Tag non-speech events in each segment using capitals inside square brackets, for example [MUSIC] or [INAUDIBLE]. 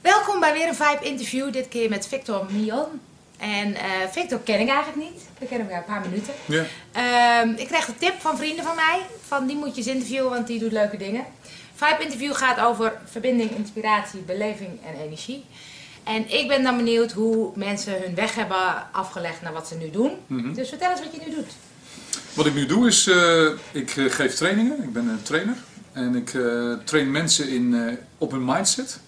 Welkom bij weer een Vibe interview, dit keer met Victor Mion. En eh, Victor ken ik eigenlijk niet, we kennen elkaar een paar minuten. Ja. Ehm, ik kreeg een tip van vrienden van mij, van die moet je eens interviewen, want die doet leuke dingen. Vibe interview gaat over verbinding, inspiratie, beleving en energie. En ik ben dan benieuwd hoe mensen hun weg hebben afgelegd naar wat ze nu doen. Mhm. Dus vertel eens wat je nu doet. Wat ik nu doe is, eh, ik eh, geef trainingen. Ik ben een trainer. En ik eh, train mensen in, op hun mindset.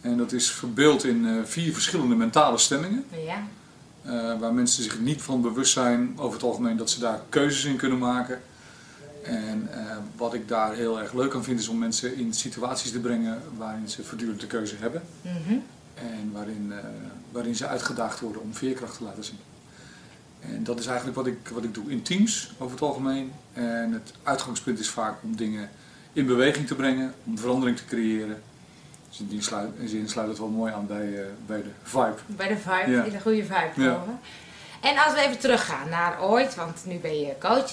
En dat is verbeeld in vier verschillende mentale stemmingen. Ja, waar mensen zich niet van bewust zijn over het algemeen dat ze daar keuzes in kunnen maken. En wat ik daar heel erg leuk aan vind is om mensen in situaties te brengen waarin ze voortdurend de keuze hebben. Mhm. En waarin, waarin ze uitgedaagd worden om veerkracht te laten zien. En dat is eigenlijk wat ik, wat ik doe in teams over het algemeen. En het uitgangspunt is vaak om dingen in beweging te brengen, om verandering te creëren. Dus in die sluit, in zin sluit het wel mooi aan bij, eh, bij de vibe. bij de vibe, Ja. een goede vibe Ja. En als we even teruggaan naar ooit, want nu ben je coach.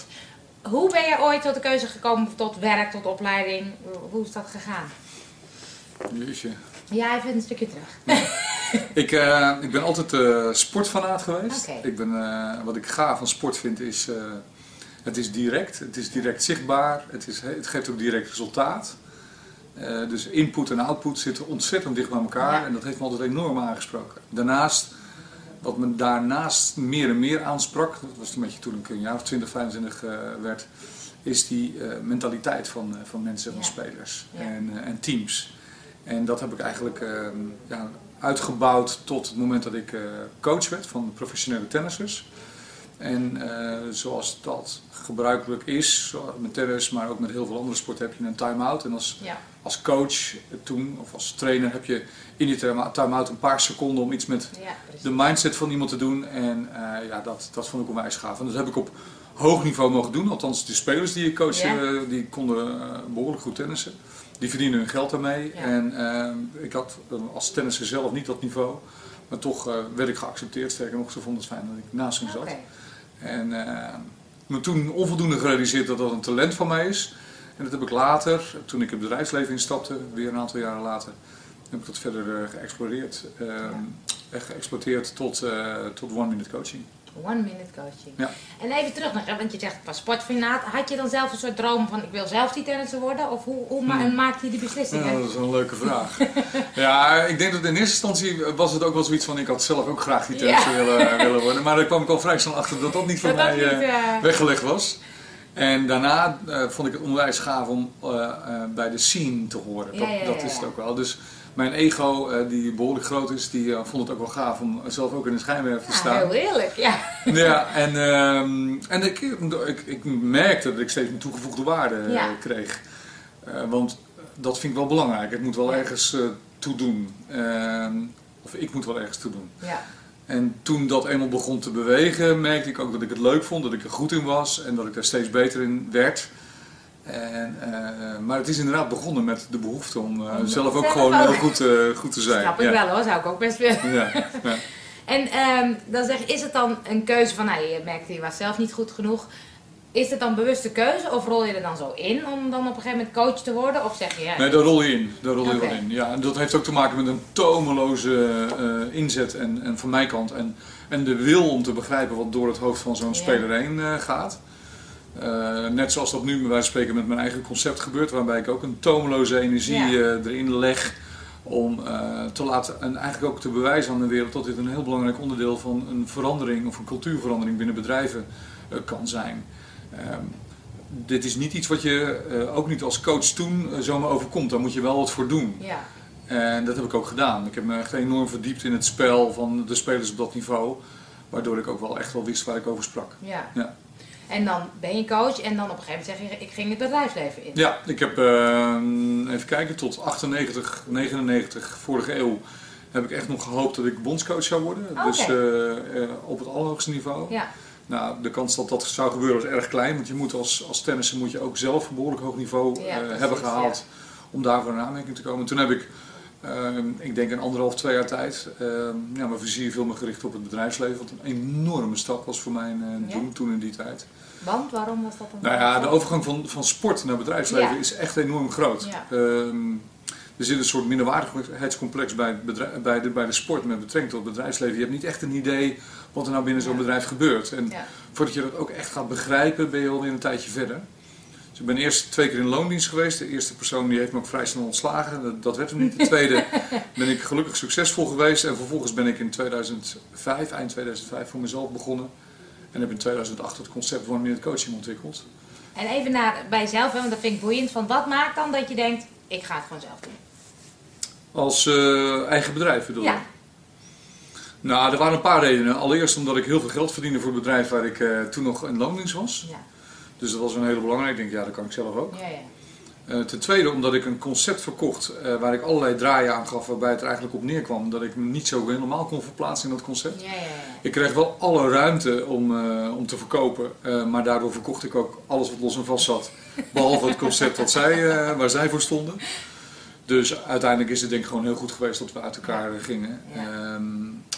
Hoe ben je ooit tot de keuze gekomen tot werk, tot opleiding? Hoe is dat gegaan? Jeetje. Ja, even een stukje terug. [LAUGHS] [LAUGHS] Ik, eh, ik ben altijd eh, sportfanaat geweest. Ik ben, eh, wat ik gaaf van sport vind is, het is direct, het is direct zichtbaar, het, is, het geeft ook direct resultaat. Dus input en output zitten ontzettend dicht bij elkaar Ja. en dat heeft me altijd enorm aangesproken. Daarnaast, wat me daarnaast meer en meer aansprak, dat was een beetje toen ik een jaar of 20, 25 eh, werd, is die mentaliteit van, van mensen, van Ja. spelers Ja. en, en teams. En dat heb ik eigenlijk eh, ja, uitgebouwd tot het moment dat ik eh, coach werd van professionele tennissers. En eh, zoals dat gebruikelijk is, met tennis, maar ook met heel veel andere sporten, heb je een time-out. En als, Ja, als coach toen, of als trainer, heb je in die time- time-out een paar seconden om iets met ja de mindset van iemand te doen. En eh, ja, dat, dat vond ik onwijs gaaf. En dat heb ik op hoog niveau mogen doen. Althans, de spelers die ik coachte, Ja. eh, die konden eh, behoorlijk goed tennissen. Die verdienen hun geld daarmee. Ja. En eh, ik had eh, als tennisser zelf niet dat niveau. Maar toch eh, werd ik geaccepteerd. Sterker nog, ze vonden het fijn dat ik naast hen zat. En me toen onvoldoende gerealiseerd dat dat een talent van mij is. En dat heb ik later, toen ik het bedrijfsleven instapte, weer een aantal jaren later, heb ik dat verder geëxploreerd. eh, en geëxploiteerd tot, tot one-minute coaching. One minute coaching. Ja. En even terug nog, want je zegt ik was sportfanaat. Had je dan zelf een soort droom van ik wil zelf die tennisser worden? Of hoe, hoe ma- Hmm. maak je die beslissing? Ja, dat is een leuke vraag. [LAUGHS] ja, ik denk dat in eerste instantie was het ook wel zoiets van ik had zelf ook graag die tennisser Ja. willen, willen worden. Maar daar kwam ik al vrij snel achter dat dat niet voor mij eh, niet, eh, weggelegd was. En daarna eh, vond ik het onwijs gaaf om eh, eh, bij de scene te horen. Dat, dat is het ook wel. Dus mijn ego, eh, die behoorlijk groot is, die eh, vond het ook wel gaaf om zelf ook in de schijnwerper te ja, staan. heel eerlijk, ja. [LAUGHS] Ja, en, ehm, en ik, ik, ik merkte dat ik steeds een toegevoegde waarde eh, Ja. kreeg. Want dat vind ik wel belangrijk. Het moet wel ergens toe doen. Ehm, of ik moet wel ergens toe doen. ja. En toen dat eenmaal begon te bewegen, merkte ik ook dat ik het leuk vond, dat ik er goed in was en dat ik daar steeds beter in werd. En, eh, maar het is inderdaad begonnen met de behoefte om eh, zelf ook zelf gewoon ook. heel goed, eh, goed te zijn. Snap ik ja. wel hoor, zou ik ook best willen. Ja, ja. [LAUGHS] En ehm, dan zeg je, is het dan een keuze van, nou je merkte je was zelf niet goed genoeg. Is het dan bewuste keuze of rol je er dan zo in om dan op een gegeven moment coach te worden? Of zeg je, ja, Nee, daar rol je in. Daar rol je wel in. Ja, en dat heeft ook te maken met een tomeloze inzet en, en van mijn kant. En, en de wil om te begrijpen wat door het hoofd van zo'n speler heen gaat. Eh, net zoals dat nu bij wijze van spreken met mijn eigen concept gebeurt, waarbij ik ook een tomeloze energie Ja. eh, erin leg om eh, te laten en eigenlijk ook te bewijzen aan de wereld dat dit een heel belangrijk onderdeel van een verandering of een cultuurverandering binnen bedrijven kan zijn. Ehm, dit is niet iets wat je ook niet als coach toen zomaar overkomt. Daar moet je wel wat voor doen. ja, En dat heb ik ook gedaan. Ik heb me echt enorm verdiept in het spel van de spelers op dat niveau. Waardoor ik ook wel echt wel wist waar ik over sprak. ja. Ja. En dan ben je coach en dan op een gegeven moment zeg je, ik ging het bedrijfsleven in. Ja, ik heb, eh, even kijken, tot 98, 99, vorige eeuw heb ik echt nog gehoopt dat ik bondscoach zou worden. Dus eh, eh, op het allerhoogste niveau. Ja, Nou, de kans dat dat zou gebeuren was erg klein. Want je moet als, als tennisser moet je ook zelf een behoorlijk hoog niveau Ja, eh, precies, hebben gehaald om daarvoor in aanmerking te komen. Toen heb ik Ehm, ik denk een anderhalf, twee jaar tijd. Ehm, ja, mijn vizier veel meer gericht op het bedrijfsleven. Wat een enorme stap was voor mijn eh, Ja? doen toen in die tijd. Want waarom was dat een Nou ja, de overgang van, van sport naar bedrijfsleven Ja. is echt enorm groot. Ja. Ehm, er zit een soort minderwaardigheidscomplex bij, bij, de, bij de sport met betrekking tot het bedrijfsleven. Je hebt niet echt een idee wat er nou binnen zo'n Ja. bedrijf gebeurt. En voordat je dat ook echt gaat begrijpen, ben je alweer een tijdje verder. Dus ik ben eerst twee keer in loondienst geweest. De eerste persoon die heeft me ook vrij snel ontslagen. Dat, dat werd hem niet. De [LAUGHS] tweede ben ik gelukkig succesvol geweest. En vervolgens ben ik in 2005, eind 2005, voor mezelf begonnen. En heb in 2008 het concept One Minute Coaching ontwikkeld. En even naar, bij jezelf, hè, want dat vind ik boeiend. Van wat maakt dan dat je denkt, ik ga het gewoon zelf doen? Als eh, eigen bedrijf bedoel je? Ja. Nou, er waren een paar redenen. Allereerst omdat ik heel veel geld verdiende voor het bedrijf waar ik eh, toen nog in loondienst was. Ja, Dus dat was een hele belangrijke. Ik denk, ja, dat kan ik zelf ook. ja, ja. Eh, ten tweede omdat ik een concept verkocht eh, waar ik allerlei draaien aan gaf waarbij het er eigenlijk op neerkwam dat ik me niet zo helemaal kon verplaatsen in dat concept. ja, ja, ja. Ik kreeg wel alle ruimte om, eh, om te verkopen, maar daardoor verkocht ik ook alles wat los en vast zat. Behalve het concept wat zij, waar zij voor stonden. Dus uiteindelijk is het denk ik gewoon heel goed geweest dat we uit elkaar gingen. Ehm,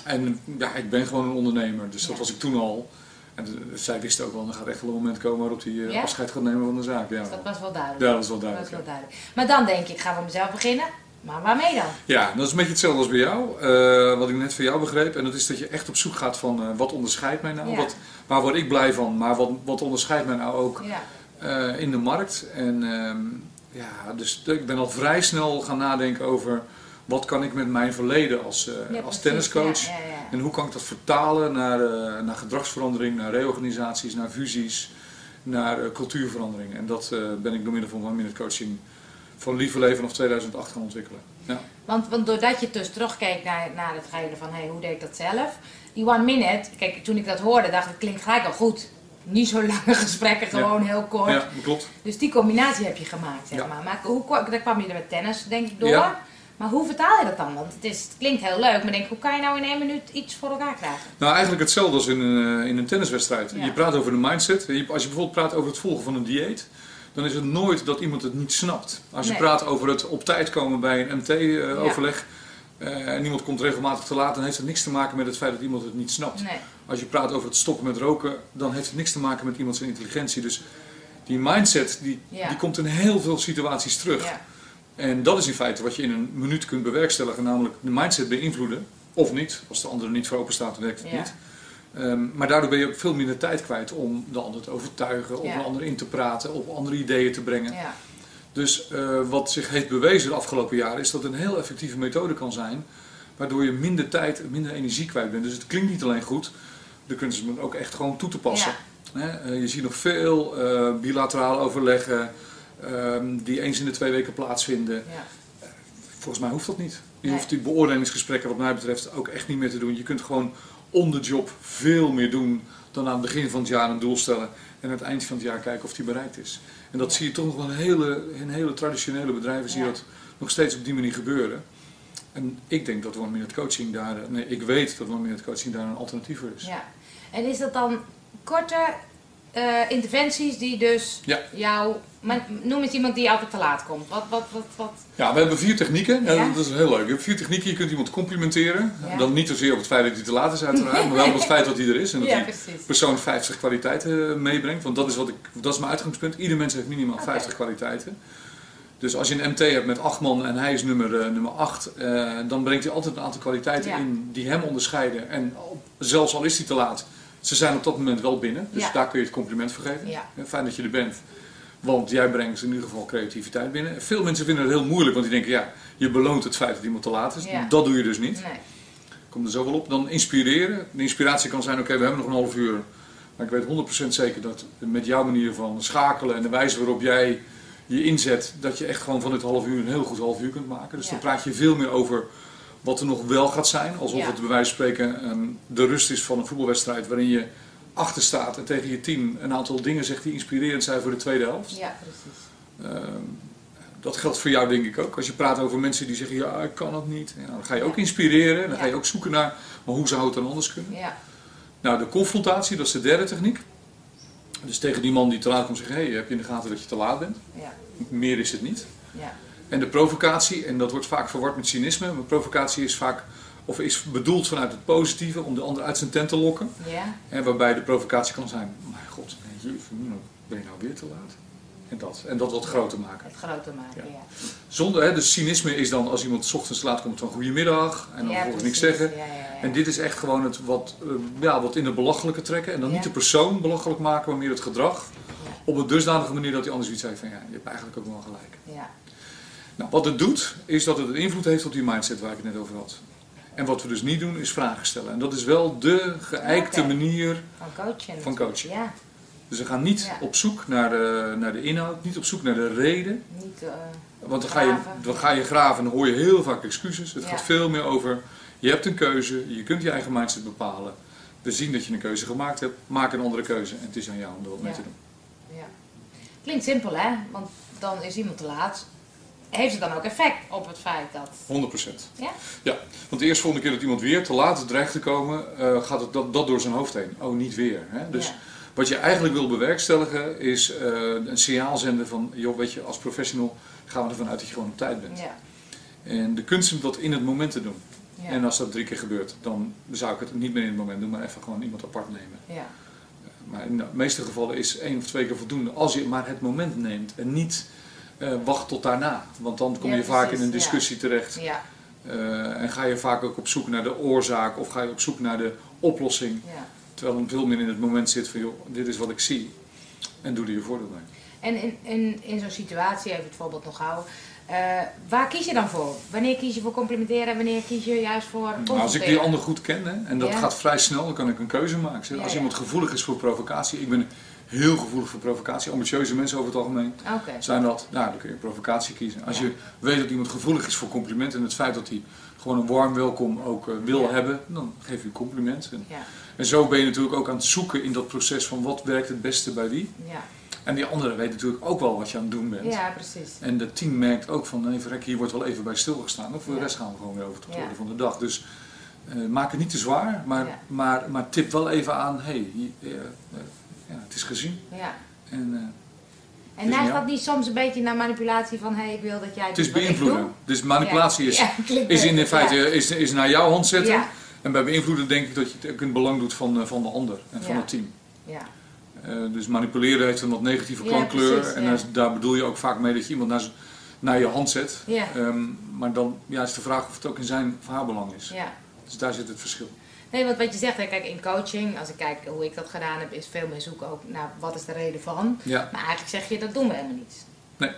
en ja, ik ben gewoon een ondernemer, dus dat was ik toen al. En zij wist ook wel, er gaat echt wel een moment komen waarop hij eh, Ja? afscheid gaat nemen van de zaak. Ja, Dus dat was wel duidelijk. ja dat is wel Dat was duidelijk. wel duidelijk. Maar dan denk ik, ik ga voor mezelf beginnen. Maar waarmee dan? Ja, dat is een beetje hetzelfde als bij jou. eh, wat ik net van jou begreep. En dat is dat je echt op zoek gaat van eh, wat onderscheidt mij nou? Ja. Wat, waar word ik blij van? Maar wat, wat onderscheidt mij nou ook Ja, in de markt? En ehm, ja, dus ik ben al vrij snel gaan nadenken over wat kan ik met mijn verleden als, ja als tenniscoach. En hoe kan ik dat vertalen naar, eh, naar gedragsverandering, naar reorganisaties, naar fusies, naar eh, cultuurverandering. En dat eh, ben ik door middel van One Minute Coaching van Lieve Leven vanaf 2008 gaan ontwikkelen. Ja. Want, want doordat je dus terugkeek naar, naar het gehele van hey, hoe deed ik dat zelf. Die one minute, kijk toen ik dat hoorde dacht ik klinkt gelijk al goed. Niet zo lange [LAUGHS] gesprekken, gewoon heel kort. ja, dat klopt. Dus die combinatie heb je gemaakt, zeg Ja. maar. maar hoe, daar kwam je er met tennis denk ik door. Ja. Maar hoe vertaal je dat dan? Want het, is, het klinkt heel leuk, maar denk, hoe kan je nou in één minuut iets voor elkaar krijgen? Nou, eigenlijk hetzelfde als in een, eh, in een tenniswedstrijd. Ja. Je praat over de mindset. Als je bijvoorbeeld praat over het volgen van een dieet, dan is het nooit dat iemand het niet snapt. Als je Nee. praat over het op tijd komen bij een MT-overleg eh, en iemand komt regelmatig te laat, dan heeft het niks te maken met het feit dat iemand het niet snapt. Nee. Als je praat over het stoppen met roken, dan heeft het niks te maken met iemand zijn intelligentie. Dus die mindset, die, Ja. die komt in heel veel situaties terug. En dat is in feite wat je in een minuut kunt bewerkstelligen, namelijk de mindset beïnvloeden. Of niet, als de ander er niet voor open staat, dan werkt het Ja. niet. Ehm, maar daardoor ben je ook veel minder tijd kwijt om de ander te overtuigen, op Ja. een ander in te praten, op andere ideeën te brengen. Ja. Dus eh, wat zich heeft bewezen de afgelopen jaren is dat het een heel effectieve methode kan zijn, waardoor je minder tijd en minder energie kwijt bent. Dus het klinkt niet alleen goed, de kunst is het ook echt gewoon toe te passen. Eh, je ziet nog veel eh, bilateraal overleggen ehm, die eens in de twee weken plaatsvinden. Ja. Volgens mij hoeft dat niet. Je Nee. hoeft die beoordelingsgesprekken wat mij betreft ook echt niet meer te doen. Je kunt gewoon on the job veel meer doen dan aan het begin van het jaar een doel stellen en aan het eind van het jaar kijken of die bereikt is. En dat Ja. zie je toch nog wel in hele, in hele traditionele bedrijven zie je Ja. dat nog steeds op die manier gebeuren. En ik denk dat One Minute Coaching daar, nee ik weet dat One Minute Coaching daar een alternatief voor is. ja. En is dat dan korte eh, interventies die dus Ja. jou... Maar noem eens iemand die altijd te laat komt. Wat, wat, wat, wat? Ja, we hebben vier technieken. Ja, Ja. Dat is heel leuk. Je hebt vier technieken. Je kunt iemand complimenteren. Dan niet zozeer op het feit dat hij te laat is uiteraard, [LAUGHS] maar wel op het feit dat hij er is. En dat precies. persoon 50 kwaliteiten meebrengt. Want dat is, wat ik, dat is mijn uitgangspunt. Ieder mens heeft minimaal Oké. 50 kwaliteiten. Dus als je een MT hebt met 8 man en hij is nummer, eh, nummer 8, eh, dan brengt hij altijd een aantal kwaliteiten Ja. in die hem onderscheiden. En zelfs al is hij te laat, ze zijn op dat moment wel binnen. Dus Ja. daar kun je het compliment voor geven. Ja. Fijn dat je er bent. Want jij brengt in ieder geval creativiteit binnen. Veel mensen vinden het heel moeilijk, want die denken, ja, je beloont het feit dat iemand te laat is. Ja. Dat doe je dus niet. Nee. Komt er zo wel op. Dan inspireren. De inspiratie kan zijn, oké, we hebben nog een half uur. Maar ik weet 100% zeker dat met jouw manier van schakelen en de wijze waarop jij je inzet, dat je echt gewoon van dit half uur een heel goed half uur kunt maken. Dus dan praat je veel meer over wat er nog wel gaat zijn. Alsof Ja. het bij wijze van spreken ehm, de rust is van een voetbalwedstrijd waarin je achter staat en tegen je team een aantal dingen zegt die inspirerend zijn voor de tweede helft. Ja, precies. Ehm, dat geldt voor jou denk ik ook. Als je praat over mensen die zeggen, ja, ik kan het niet. Ja, dan ga je ook inspireren. Dan ga je ook zoeken naar, maar hoe zou het dan anders kunnen? Ja. Nou, de confrontatie, dat is de derde techniek. Dus tegen die man die te laat komt zeggen, hé, heb je in de gaten dat je te laat bent? Ja. Meer is het niet. Ja. En de provocatie, en dat wordt vaak verward met cynisme, maar provocatie is vaak of is bedoeld vanuit het positieve om de ander uit zijn tent te lokken. Ja. En waarbij de provocatie kan zijn, mijn god, ben je nou weer te laat? En dat, en dat wat groter maken. Het groter maken, ja. ja. Zonder, hè, dus cynisme is dan als iemand s ochtends laat komt van goedemiddag en dan ja, vervolgens niks zeggen. Ja, en dit is echt gewoon het wat, uh, ja, wat in het belachelijke trekken. En dan niet de persoon belachelijk maken, maar meer het gedrag. Op een dusdanige manier dat hij anders iets zegt van ja, je hebt eigenlijk ook wel gelijk. Ja. Nou, wat het doet, is dat het een invloed heeft op die mindset waar ik het net over had. En wat we dus niet doen, is vragen stellen. En dat is wel de geëikte okay. manier van coachen. Van coachen. Ja. Dus we gaan niet ja. op zoek naar de, naar de inhoud, niet op zoek naar de reden. Niet, uh, Want dan ga, je, dan ga je graven en dan hoor je heel vaak excuses. Het ja. gaat veel meer over, je hebt een keuze, je kunt je eigen mindset bepalen. We zien dat je een keuze gemaakt hebt, maak een andere keuze en het is aan jou om er wat mee te doen. Ja. Klinkt simpel hè, want dan is iemand te laat. Heeft het dan ook effect op het feit dat... 100%. Ja? Ja, want de eerste volgende keer dat iemand weer te laat dreigt te komen, uh, gaat het dat, dat door zijn hoofd heen. Oh, niet weer. Hè? Dus... Ja. Wat je eigenlijk wil bewerkstelligen is uh, een signaal zenden van, joh, weet je, als professional gaan we ervan uit dat je gewoon op tijd bent. Ja. En de kunst is dat in het moment te doen. Ja. En als dat drie keer gebeurt, dan zou ik het niet meer in het moment doen, maar even gewoon iemand apart nemen. Ja. Maar in de meeste gevallen is één of twee keer voldoende als je maar het moment neemt en niet uh, wacht tot daarna. Want dan kom Ja, je vaak in een discussie terecht. Ja. Uh, en ga je vaak ook op zoek naar de oorzaak of ga je op zoek naar de oplossing. ja. Terwijl dan veel meer in het moment zit van, joh, dit is wat ik zie. En doe er je voordeel mee. En in, in, in zo'n situatie, even het voorbeeld nog houden, uh, waar kies je dan voor? Wanneer kies je voor complimenteren en wanneer kies je juist voor Nou, als ik die ander goed ken, hè, en dat Ja. gaat vrij snel, dan kan ik een keuze maken. Zeg, Ja, als ja. iemand gevoelig is voor provocatie, ik ben heel gevoelig voor provocatie, ambitieuze mensen over het algemeen zijn dat, nou dan kun je provocatie kiezen. Als Ja. je weet dat iemand gevoelig is voor complimenten en het feit dat hij gewoon een warm welkom ook eh, wil Ja. hebben, dan geef je een compliment. En, Ja, en zo ben je natuurlijk ook aan het zoeken in dat proces van wat werkt het beste bij wie. ja. En die andere weet natuurlijk ook wel wat je aan het doen bent. ja, precies. En het team merkt ook van, nee verrek, hier wordt wel even bij stilgestaan. Of voor de rest gaan we gewoon weer over tot de Ja. orde van de dag. Dus eh, maak het niet te zwaar, maar, maar, maar tip wel even aan, hé, hey, hier, eh, ja, het is gezien. Ja. En, eh, En neigt dat niet soms een beetje naar manipulatie van, hé, hey, ik wil dat jij het is beïnvloeden. Dus manipulatie is, is in feite is, is naar jouw hand zetten. En bij beïnvloeden denk ik dat je het ook in het belang doet van, eh, van de ander en van het team. Ja, Eh, dus manipuleren heeft een wat negatieve klankkleur. precies, en daar- daar bedoel je ook vaak mee dat je iemand naar, naar je hand zet. Ja. Ehm, maar dan ja, is de vraag of het ook in zijn of haar belang is. ja. Dus daar zit het verschil. Nee, want wat je zegt, hè, kijk, in coaching, als ik kijk hoe ik dat gedaan heb, is veel meer zoeken ook naar wat is de reden van. Ja, Maar eigenlijk zeg je, dat doen we helemaal niet. Nee.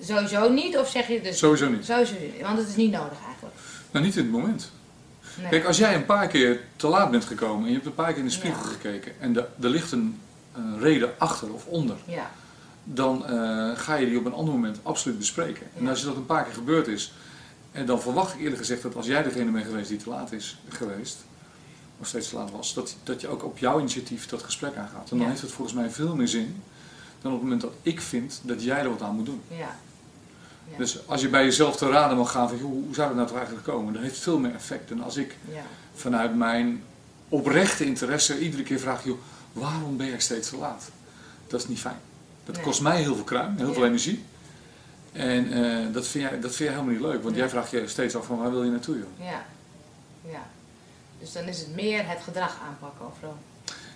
Sowieso niet, of zeg je dus... sowieso niet. Sowieso niet, want het is niet nodig eigenlijk. Nou, niet in het moment. Nee. Kijk, als jij een paar keer te laat bent gekomen en je hebt een paar keer in de spiegel Ja. gekeken en de- er ligt een, een reden achter of onder, Ja, dan eh, ga je die op een ander moment absoluut bespreken. En als je dat een paar keer gebeurd is, en dan verwacht ik eerlijk gezegd dat als jij degene bent geweest die te laat is geweest, of steeds te laat was, dat, dat je ook op jouw initiatief dat gesprek aangaat. En dan Ja. heeft het volgens mij veel meer zin dan op het moment dat ik vind dat jij er wat aan moet doen. ja. Ja. Dus als je bij jezelf te raden mag gaan van joh, hoe zou dat nou toch eigenlijk komen, dan heeft het veel meer effect dan als ik ja. vanuit mijn oprechte interesse iedere keer vraag, joh, waarom ben jij steeds te laat? Dat is niet fijn. Dat Nee. kost mij heel veel kruim, heel veel energie. En eh, dat, vind jij, dat vind jij helemaal niet leuk, want Nee. jij vraagt je steeds af van waar wil je naartoe joh? Ja. ja. Dus dan is het meer het gedrag aanpakken overal.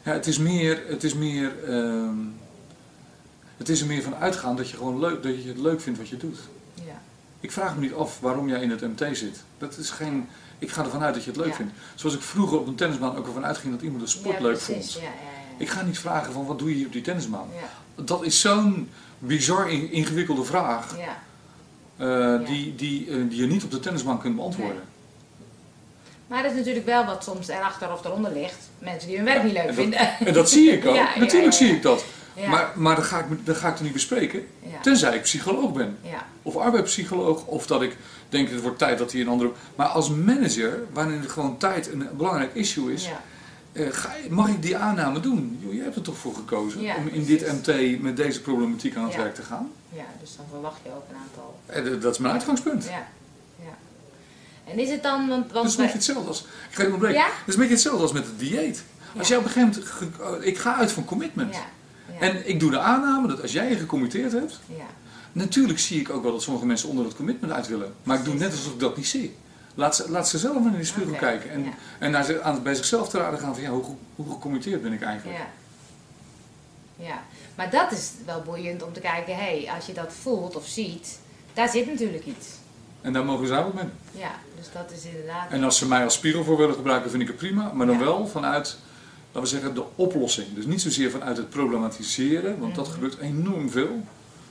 Ja, het is meer, het is meer, ehm, het is er meer van uitgaan dat je gewoon leuk, dat je het leuk vindt wat je doet. Ja. Ik vraag me niet af waarom jij in het MT zit. Dat is geen, ik ga ervan uit dat je het leuk Ja. vindt. Zoals ik vroeger op een tennisbaan ook ervan uitging dat iemand de sport ja, leuk precies. vond. Ja. Ik ga niet vragen van wat doe je hier op die tennisbaan. Ja, Dat is zo'n bizar in- ingewikkelde vraag ja. eh, die, die, eh, die je niet op de tennisbaan kunt beantwoorden. Maar dat is natuurlijk wel wat soms erachter of eronder ligt. Mensen die hun werk niet leuk en dat- vinden. En dat zie ik [LAUGHS] ook. Ja, Natuurlijk zie ik dat. Maar, maar dat, ga ik, dat ga ik toch niet bespreken, tenzij ik psycholoog ben. Of arbeidspsycholoog, of dat ik denk het wordt tijd dat hij een andere... Maar als manager, waarin er gewoon tijd een belangrijk issue is, eh, ga je- mag ik die aanname doen? Jij hebt er toch voor gekozen Ja, om in dit. MT met deze problematiek aan het Ja. werk te gaan? ja, dus dan verwacht je ook een aantal. Dat- dat is mijn uitgangspunt. Ja. ja. En is het dan, want, Dat want is een beetje hetzelfde als. Ik ga onderbreken. Ja? Dat is een beetje hetzelfde als met het dieet. Als jij op een gegeven moment. ge- Ik ga uit van commitment. En ik doe de aanname dat als jij je gecommitteerd hebt, ja. natuurlijk zie ik ook wel dat sommige mensen onder dat commitment uit willen. Maar ik doe net alsof ik dat niet zie. Laat ze, laat ze zelf maar in de spiegel kijken. En, ja. en naar, ze- aan, bij zichzelf te raden gaan van ja, hoe, hoe gecommitteerd ben ik eigenlijk? Ja. ja. Maar dat is wel boeiend om te kijken, hé, hey, als je dat voelt of ziet, daar zit natuurlijk iets. En daar mogen zij wat mee. Ja, dus dat is inderdaad. En als ze mij als spiegel voor willen gebruiken, vind ik het prima. Maar dan Ja. wel vanuit, laten we zeggen, de oplossing. Dus niet zozeer vanuit het problematiseren, want dat gebeurt enorm veel.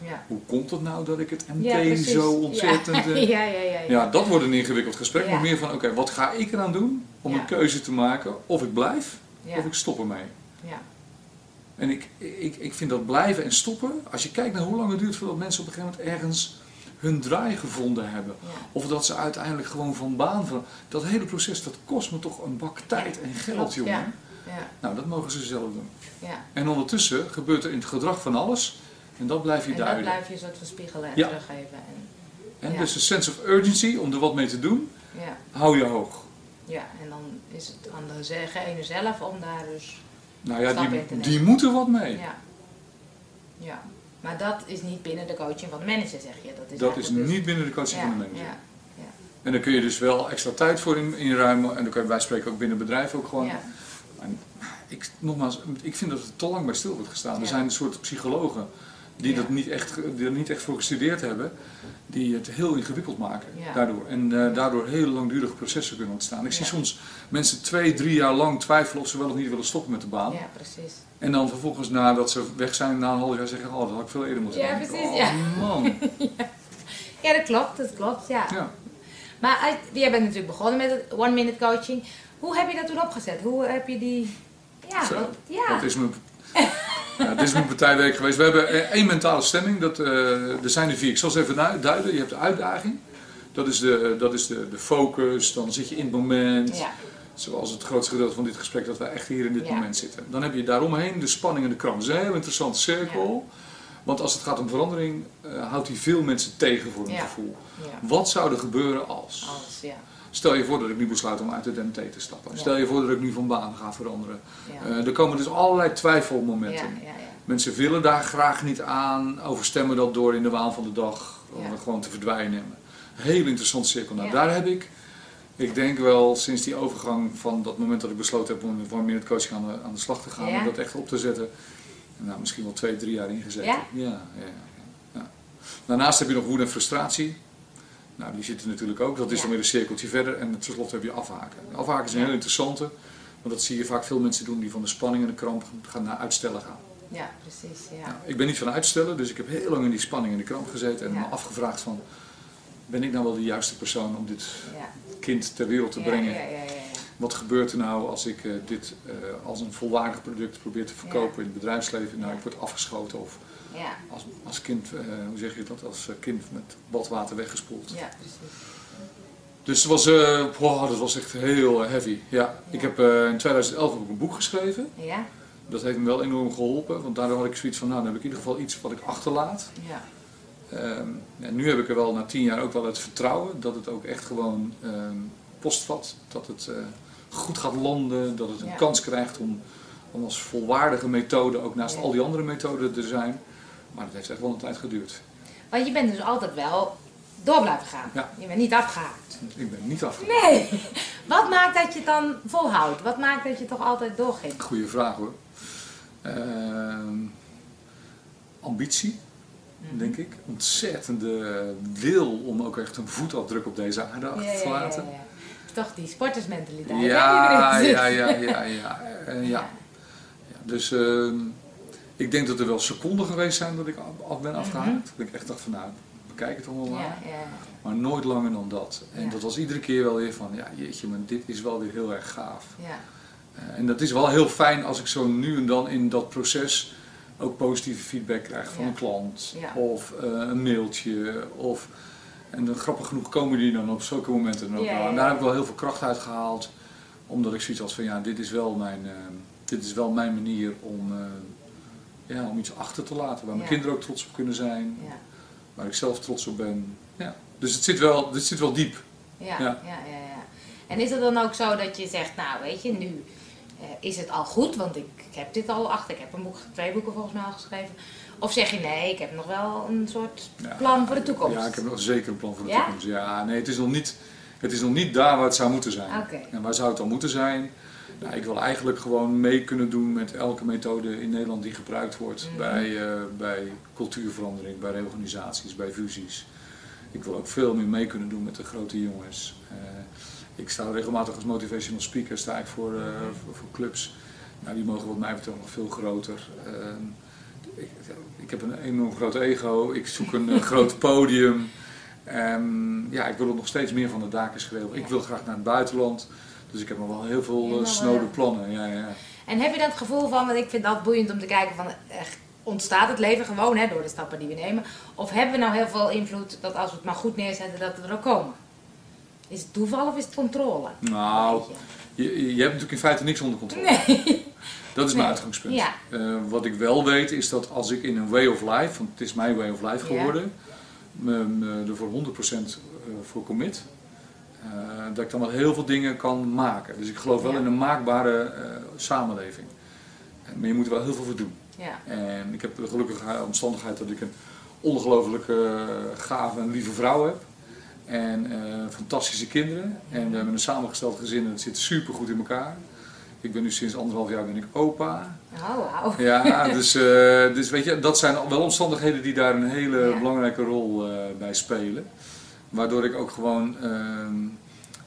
Ja. Hoe komt het nou dat ik het MT Ja, zo ontzettend... [LAUGHS] Ja, eh, ja, ja. ja, ja. Dat wordt een ingewikkeld gesprek, maar meer van oké, wat ga ik eraan doen om een keuze te maken of ik blijf of ik stop ermee. Ja. En ik, ik, ik vind dat blijven en stoppen, als je kijkt naar hoe lang het duurt voordat mensen op een gegeven moment ergens hun draai gevonden hebben. Ja. Of dat ze uiteindelijk gewoon van baan van. Dat hele proces, dat kost me toch een bak tijd en geld, Klopt, jongen. Ja. Ja. Nou, dat mogen ze zelf doen. ja. En ondertussen gebeurt er in het gedrag van alles. En dat blijf je En dat blijf je een soort van spiegelen en teruggeven. En, En dus een sense of urgency om er wat mee te doen, ja. hou je hoog. ja, en dan is het aan degene zelf om daar dus. Nou ja, die, die moeten wat mee. Ja. ja. Maar dat is niet binnen de coaching van de manager, zeg je. Dat is, Dat is dus- niet binnen de coaching ja, van de manager. Ja. Ja. En daar kun je dus wel extra tijd voor in, inruimen. En dan kun je bij spreken ook binnen bedrijven ook gewoon. Ja. En ik, nogmaals, ik vind dat er te lang bij stil wordt gestaan. Er zijn een soort psychologen die, dat niet echt, die er niet echt voor gestudeerd hebben, die het heel ingewikkeld maken daardoor. En eh, daardoor hele langdurige processen kunnen ontstaan. Ik zie soms mensen twee, drie jaar lang twijfelen of ze wel of niet willen stoppen met de baan. ja, precies. En dan vervolgens nadat ze weg zijn, na een half jaar zeggen, oh dat had ik veel eerder moeten Ja, precies, Oh [LAUGHS] ja. man. Ja, dat klopt, dat klopt, ja. Ja. Maar uit- jij bent natuurlijk begonnen met het one minute coaching. Hoe heb je dat toen opgezet? Hoe heb je die... Ja, Zo, ja. Dat is mijn, ja, het is mijn partijweek geweest. We hebben eh, één mentale stemming. Dat, eh, er zijn er vier. Ik zal ze even duiden. Je hebt de uitdaging. Dat is, de, dat is de, de focus. Dan zit je in het moment. ja. Zoals het grootste gedeelte van dit gesprek dat wij echt hier in dit Ja. moment zitten. Dan heb je daaromheen de spanning en de kramp. Dat is een heel interessante cirkel. Want als het gaat om verandering, eh, houdt hij veel mensen tegen voor hun gevoel. Wat zou er gebeuren als? Ja. Stel je voor dat ik nu besluit om uit de DMT te stappen. Ja. Stel je voor dat ik nu van baan ga veranderen. Ja. Eh, er komen dus allerlei twijfelmomenten. ja. Mensen willen daar graag niet aan, overstemmen dat door in de waan van de dag, om het gewoon te verdwijnen. Heel interessant cirkel. Nou, daar heb ik, ik denk wel sinds die overgang van dat moment dat ik besloten heb om met one minute coaching aan de, aan de slag te gaan en dat echt op te zetten, nou, misschien wel twee, drie jaar ingezet. Ja, ja, ja. Daarnaast heb je nog woede en frustratie. Nou, die zitten natuurlijk ook. Dat is dan weer een cirkeltje verder. En tenslotte heb je afhaken. Afhaken is een heel interessante. Want dat zie je vaak veel mensen doen die van de spanning en de kramp gaan naar uitstellen gaan. Ja, precies, ja. Nou, ik ben niet van uitstellen, dus ik heb heel lang in die spanning en de kramp gezeten en Ja. me afgevraagd van, ben ik nou wel de juiste persoon om dit Ja. kind ter wereld te brengen? Wat gebeurt er nou als ik eh, dit eh, als een volwaardig product probeer te verkopen in het bedrijfsleven? Nou, ik word afgeschoten of Ja, als, als kind, eh, hoe zeg je dat, als eh, kind met badwater weggespoeld. ja, precies. Dus het was, wow, dat was echt heel heavy. Ja, ik heb in 2011 heb ik een boek geschreven. Ja, Dat heeft me wel enorm geholpen, want daardoor had ik zoiets van, nou, dan heb ik in ieder geval iets wat ik achterlaat. ja, Ehm, en nu heb ik er wel na tien jaar ook wel het vertrouwen dat het ook echt gewoon ehm, postvat. Dat het goed gaat landen, dat het een Ja. kans krijgt om, om als volwaardige methode ook naast al die andere methoden te zijn. Maar dat heeft echt wel een tijd geduurd. Want je bent dus altijd wel door blijven gaan. Ja. Je bent niet afgehaakt. Ik ben niet afgehaakt. Nee. [LAUGHS] Wat maakt dat je het dan volhoudt? Wat maakt dat je toch altijd doorging? Goeie vraag hoor. Ehm, ambitie, Mhm. denk ik. Ontzettende wil om ook echt een voetafdruk op deze aarde achter te laten. ja. Toch die sportersmentaliteit. Ja, ja, ja, ja, ja, [LAUGHS] eh, ja. Ja, Dus ehm, ik denk dat er wel seconden geweest zijn dat ik af- ben afgehaakt. Dat ik echt dacht van nou, bekijk het allemaal maar. Ja, ja. Maar nooit langer dan dat. En Ja. dat was iedere keer wel weer van, ja jeetje, maar dit is wel weer heel erg gaaf. ja. Eh, en dat is wel heel fijn als ik zo nu en dan in dat proces ook positieve feedback krijg van een klant. Of eh, een mailtje. Of, en dan, grappig genoeg komen die dan op zulke momenten dan ook wel. En daar heb ik wel heel veel kracht uit gehaald. Omdat ik zoiets had van ja, dit is wel mijn, eh, dit is wel mijn manier om, ja, om iets achter te laten. Waar mijn kinderen ook trots op kunnen zijn. Ja. Waar ik zelf trots op ben. Ja. Dus het zit wel, het zit wel diep. Ja, Ja. ja. En is het dan ook zo dat je zegt, nou weet je, nu eh, is het al goed? Want ik, ik heb dit al achter. Ik heb een boek, twee boeken volgens mij al geschreven. Of zeg je nee, ik heb nog wel een soort plan voor de toekomst? Ja, ik heb nog zeker een plan voor de toekomst. Ja, nee, het is, nog niet, het is nog niet daar waar het zou moeten zijn. Oké. En waar zou het dan moeten zijn? Nou, ik wil eigenlijk gewoon mee kunnen doen met elke methode in Nederland die gebruikt wordt Mhm. bij, eh, bij cultuurverandering, bij reorganisaties, bij fusies. Ik wil ook veel meer mee kunnen doen met de grote jongens. Eh, ik sta regelmatig als motivational speaker sta ik voor, eh, voor, voor clubs. Nou, die mogen wat mij betreft nog veel groter. Ehm, ik, ik heb een enorm groot ego. Ik zoek een [LAUGHS] groot podium. Ehm, ja, ik wil er nog steeds meer van de daken schreeuwen. Ik wil graag naar het buitenland. Dus ik heb nog wel heel veel eh, Helemaal, snode plannen. Ja, ja. En heb je dan het gevoel van, want ik vind dat boeiend om te kijken van, eh, ontstaat het leven gewoon hè, door de stappen die we nemen? Of hebben we nou heel veel invloed dat als we het maar goed neerzetten, dat we er ook komen? Is het toeval of is het controle? Nou, je, je hebt natuurlijk in feite niks onder controle. Nee. [LAUGHS] Dat is mijn uitgangspunt. Ja. Eh, wat ik wel weet is dat als ik in een way of life, want het is mijn way of life Ja. geworden, me, me er voor 100% voor commit, eh, dat ik dan wel heel veel dingen kan maken. Dus ik geloof wel Ja. in een maakbare eh, samenleving. Eh, Maar je moet er wel heel veel voor doen. Ja. En ik heb de gelukkige omstandigheid dat ik een ongelooflijk eh, gave en lieve vrouw heb. En eh, fantastische kinderen. En we hebben een samengesteld gezin en het zit super goed in elkaar. Ik ben nu sinds anderhalf jaar ben ik opa. Oh, wauw. Ja, [LAUGHS] dus, eh, dus weet je, dat zijn wel omstandigheden die daar een hele Ja. belangrijke rol eh, bij spelen. Waardoor ik ook gewoon ehm,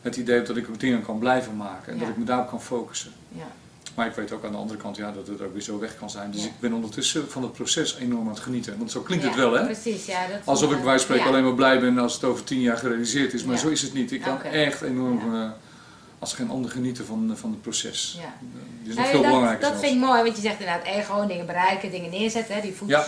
het idee heb dat ik dingen kan blijven maken. En dat ik me daarop kan focussen. Ja. Maar ik weet ook aan de andere kant ja, dat het ook weer zo weg kan zijn. Dus Ja. ik ben ondertussen van het proces enorm aan het genieten. Want zo klinkt het wel, hè? Precies, ja. Dat Alsof ik bij wijze van alleen maar blij ben als het over tien jaar gerealiseerd is. Maar zo is het niet. Ik kan echt enorm, eh, als geen ander, genieten van, van het proces. Ja. Is nog veel dat, belangrijker Dat zelfs. vind ik mooi, want je zegt inderdaad ego, dingen bereiken, dingen neerzetten, hè, die voets. Ja.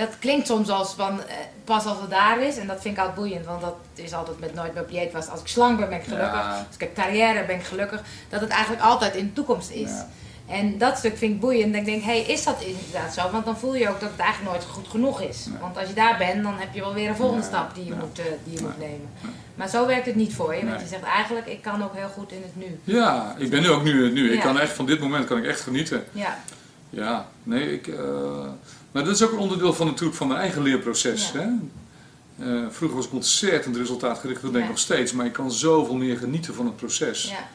Dat klinkt soms als van eh, pas als het daar is. En dat vind ik altijd boeiend, want dat is altijd met nooit meer was. Als ik slank ben, ben ik gelukkig. Ja. Als ik heb carrière, ben ik gelukkig. Dat het eigenlijk altijd in de toekomst is. Ja. En dat stuk vind ik boeiend. En ik denk, hé, hey, is dat inderdaad zo? Want dan voel je ook dat het eigenlijk nooit goed genoeg is. Nee. Want als je daar bent, dan heb je wel weer een volgende stap die je, moet, eh, die je moet nemen. Maar zo werkt het niet voor je. Want je zegt eigenlijk, ik kan ook heel goed in het nu. Ja, ik ben nu ook nu. nu. Ik kan echt van dit moment kan ik echt genieten. Ja, Ja, nee, ik. eh, maar dat is ook een onderdeel van natuurlijk van mijn eigen leerproces. Ja. Hè? Eh, vroeger was ik ontzettend resultaatgericht, dat denk ik Ja. nog steeds, maar ik kan zoveel meer genieten van het proces. ja,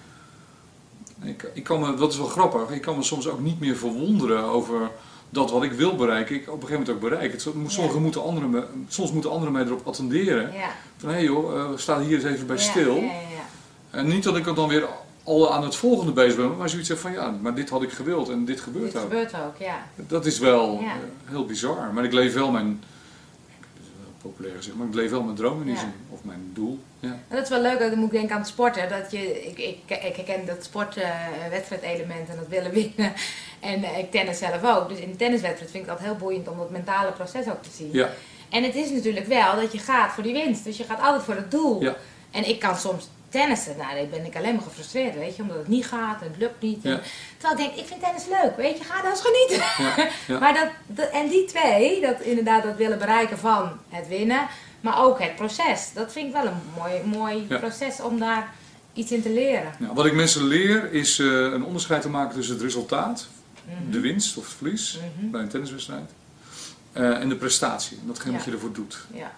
Ik, ik kan me, dat is wel grappig, ik kan me soms ook niet meer verwonderen over dat wat ik wil bereiken, ik op een gegeven moment ook bereik. Het, soms, moeten anderen me, soms moeten anderen mij erop attenderen. ja. Van hé hey joh, eh, sta hier eens even bij stil. Ja, ja, ja. En niet dat ik er dan weer al aan het volgende bezig ben, maar zoiets heb van ja, maar dit had ik gewild en dit gebeurt Dit ook. gebeurt ook, ja. Dat is wel Ja. eh, heel bizar. Maar ik leef wel mijn, wel populair gezegd, maar ik leef wel mijn droom in die Ja. zin. Of mijn doel. Ja. En dat is wel leuk, dan moet ik denken aan het sporten. Dat je, ik, ik, ik herken dat sportwedstrijdelement en dat willen winnen. [LAUGHS] En eh, ik tennis zelf ook. Dus in de tenniswedstrijd vind ik dat heel boeiend om dat mentale proces ook te zien. Ja. En het is natuurlijk wel dat je gaat voor die winst. Dus je gaat altijd voor het doel. Ja. En ik kan soms tennissen, nou dan ben ik alleen maar gefrustreerd, weet je. Omdat het niet gaat en het lukt niet. En, Ja. Terwijl ik denk, ik vind tennis leuk, weet je. Ga dan eens genieten. Ja. Ja. [LAUGHS] Maar dat, dat- en die twee, dat inderdaad dat willen bereiken van het winnen, maar ook het proces. Dat vind ik wel een mooi, mooi proces om daar iets in te leren. Wat ik mensen leer is eh, een onderscheid te maken tussen het resultaat, Mhm. de winst of het verlies Mhm. bij een tenniswedstrijd, eh, en de prestatie. en Datgene wat je ervoor doet. Ja,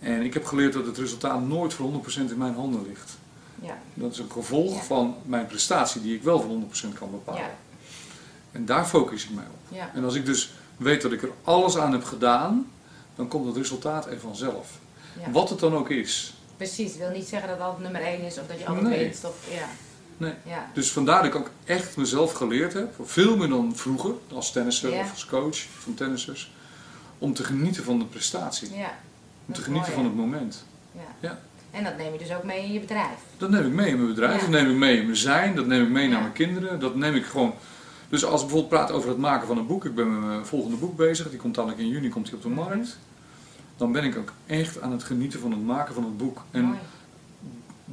En ik heb geleerd dat het resultaat nooit voor 100% in mijn handen ligt. Ja, Dat is een gevolg Ja. van mijn prestatie die ik wel voor 100% kan bepalen. ja, En daar focus ik mij op. ja. En als ik dus weet dat ik er alles aan heb gedaan, dan komt het resultaat er vanzelf. Wat het dan ook is. Precies, wil niet zeggen dat altijd nummer één is of dat je altijd Nee. winst. Of, ja. Nee. Dus vandaar dat ik ook echt mezelf geleerd heb, veel meer dan vroeger, als tennisser of als coach van tennissers, om te genieten van de prestatie. Om Dat te genieten mooi, van het moment. Ja. En dat neem je dus ook mee in je bedrijf. Dat neem ik mee in mijn bedrijf, Ja. dat neem ik mee in mijn zijn, dat neem ik mee naar mijn kinderen, dat neem ik gewoon... Dus als ik bijvoorbeeld praat over het maken van een boek, ik ben met mijn volgende boek bezig, die komt dadelijk in juni komt die op de markt. Dan ben ik ook echt aan het genieten van het maken van het boek. En Mooi.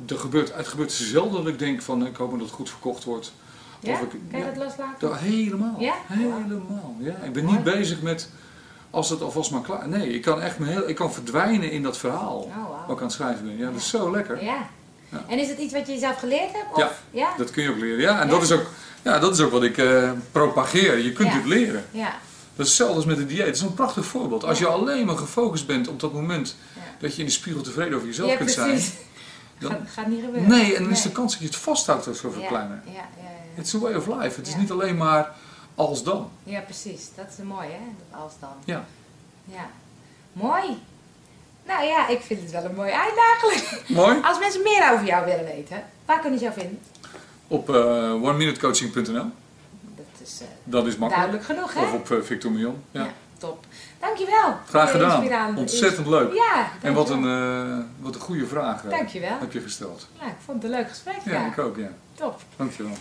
er gebeurt, het gebeurt zelden dat ik denk van ik hoop dat het goed verkocht wordt. Ja? Of ik, kan je dat loslaten? dat- helemaal. Ja? Helemaal. Ja. Ik ben Mooi. niet bezig met als het alvast maar klaar Nee, ik kan echt me heel, ik kan verdwijnen in dat verhaal Oh, ik aan het schrijven ben. Ja, dat is zo lekker. Ja. En is het iets wat je jezelf geleerd hebt? Of? Ja. Ja? Dat kun je ook leren. Ja, en. Dat, is ook, ja, dat is ook wat ik eh, propageer. Je kunt dit leren. Ja. Dat is hetzelfde als met het dieet. Het is een prachtig voorbeeld. Als je alleen maar gefocust bent op dat moment dat je in de spiegel tevreden over jezelf Ja, kunt precies. zijn. [LAUGHS] Dan, Gaat, gaat niet gebeuren. nee, en dan is de kans dat je het vasthoudt ook zo ja. kleiner. Ja, ja, ja. It's a way of life. Het is niet alleen maar als dan. ja, precies. Dat is mooi, hè? Dat als dan. Ja. Ja. Mooi. Nou ja, ik vind het wel een mooi eigenlijk. Mooi. Als mensen meer over jou willen weten, waar kunnen ze jou vinden? Op uh, oneminutecoaching.nl. Dat is eh, Dat is makkelijk. duidelijk genoeg, hè? Of op uh, Victor Mion. Ja. Ja, top. Dankjewel. Graag gedaan. Ontzettend leuk. Ja, En wat een, uh, wat een goede vraag uh, Dankjewel. heb je gesteld. Ja, ik vond het een leuk gesprek. Ja, Ja, ik ook, ja. top. Dankjewel.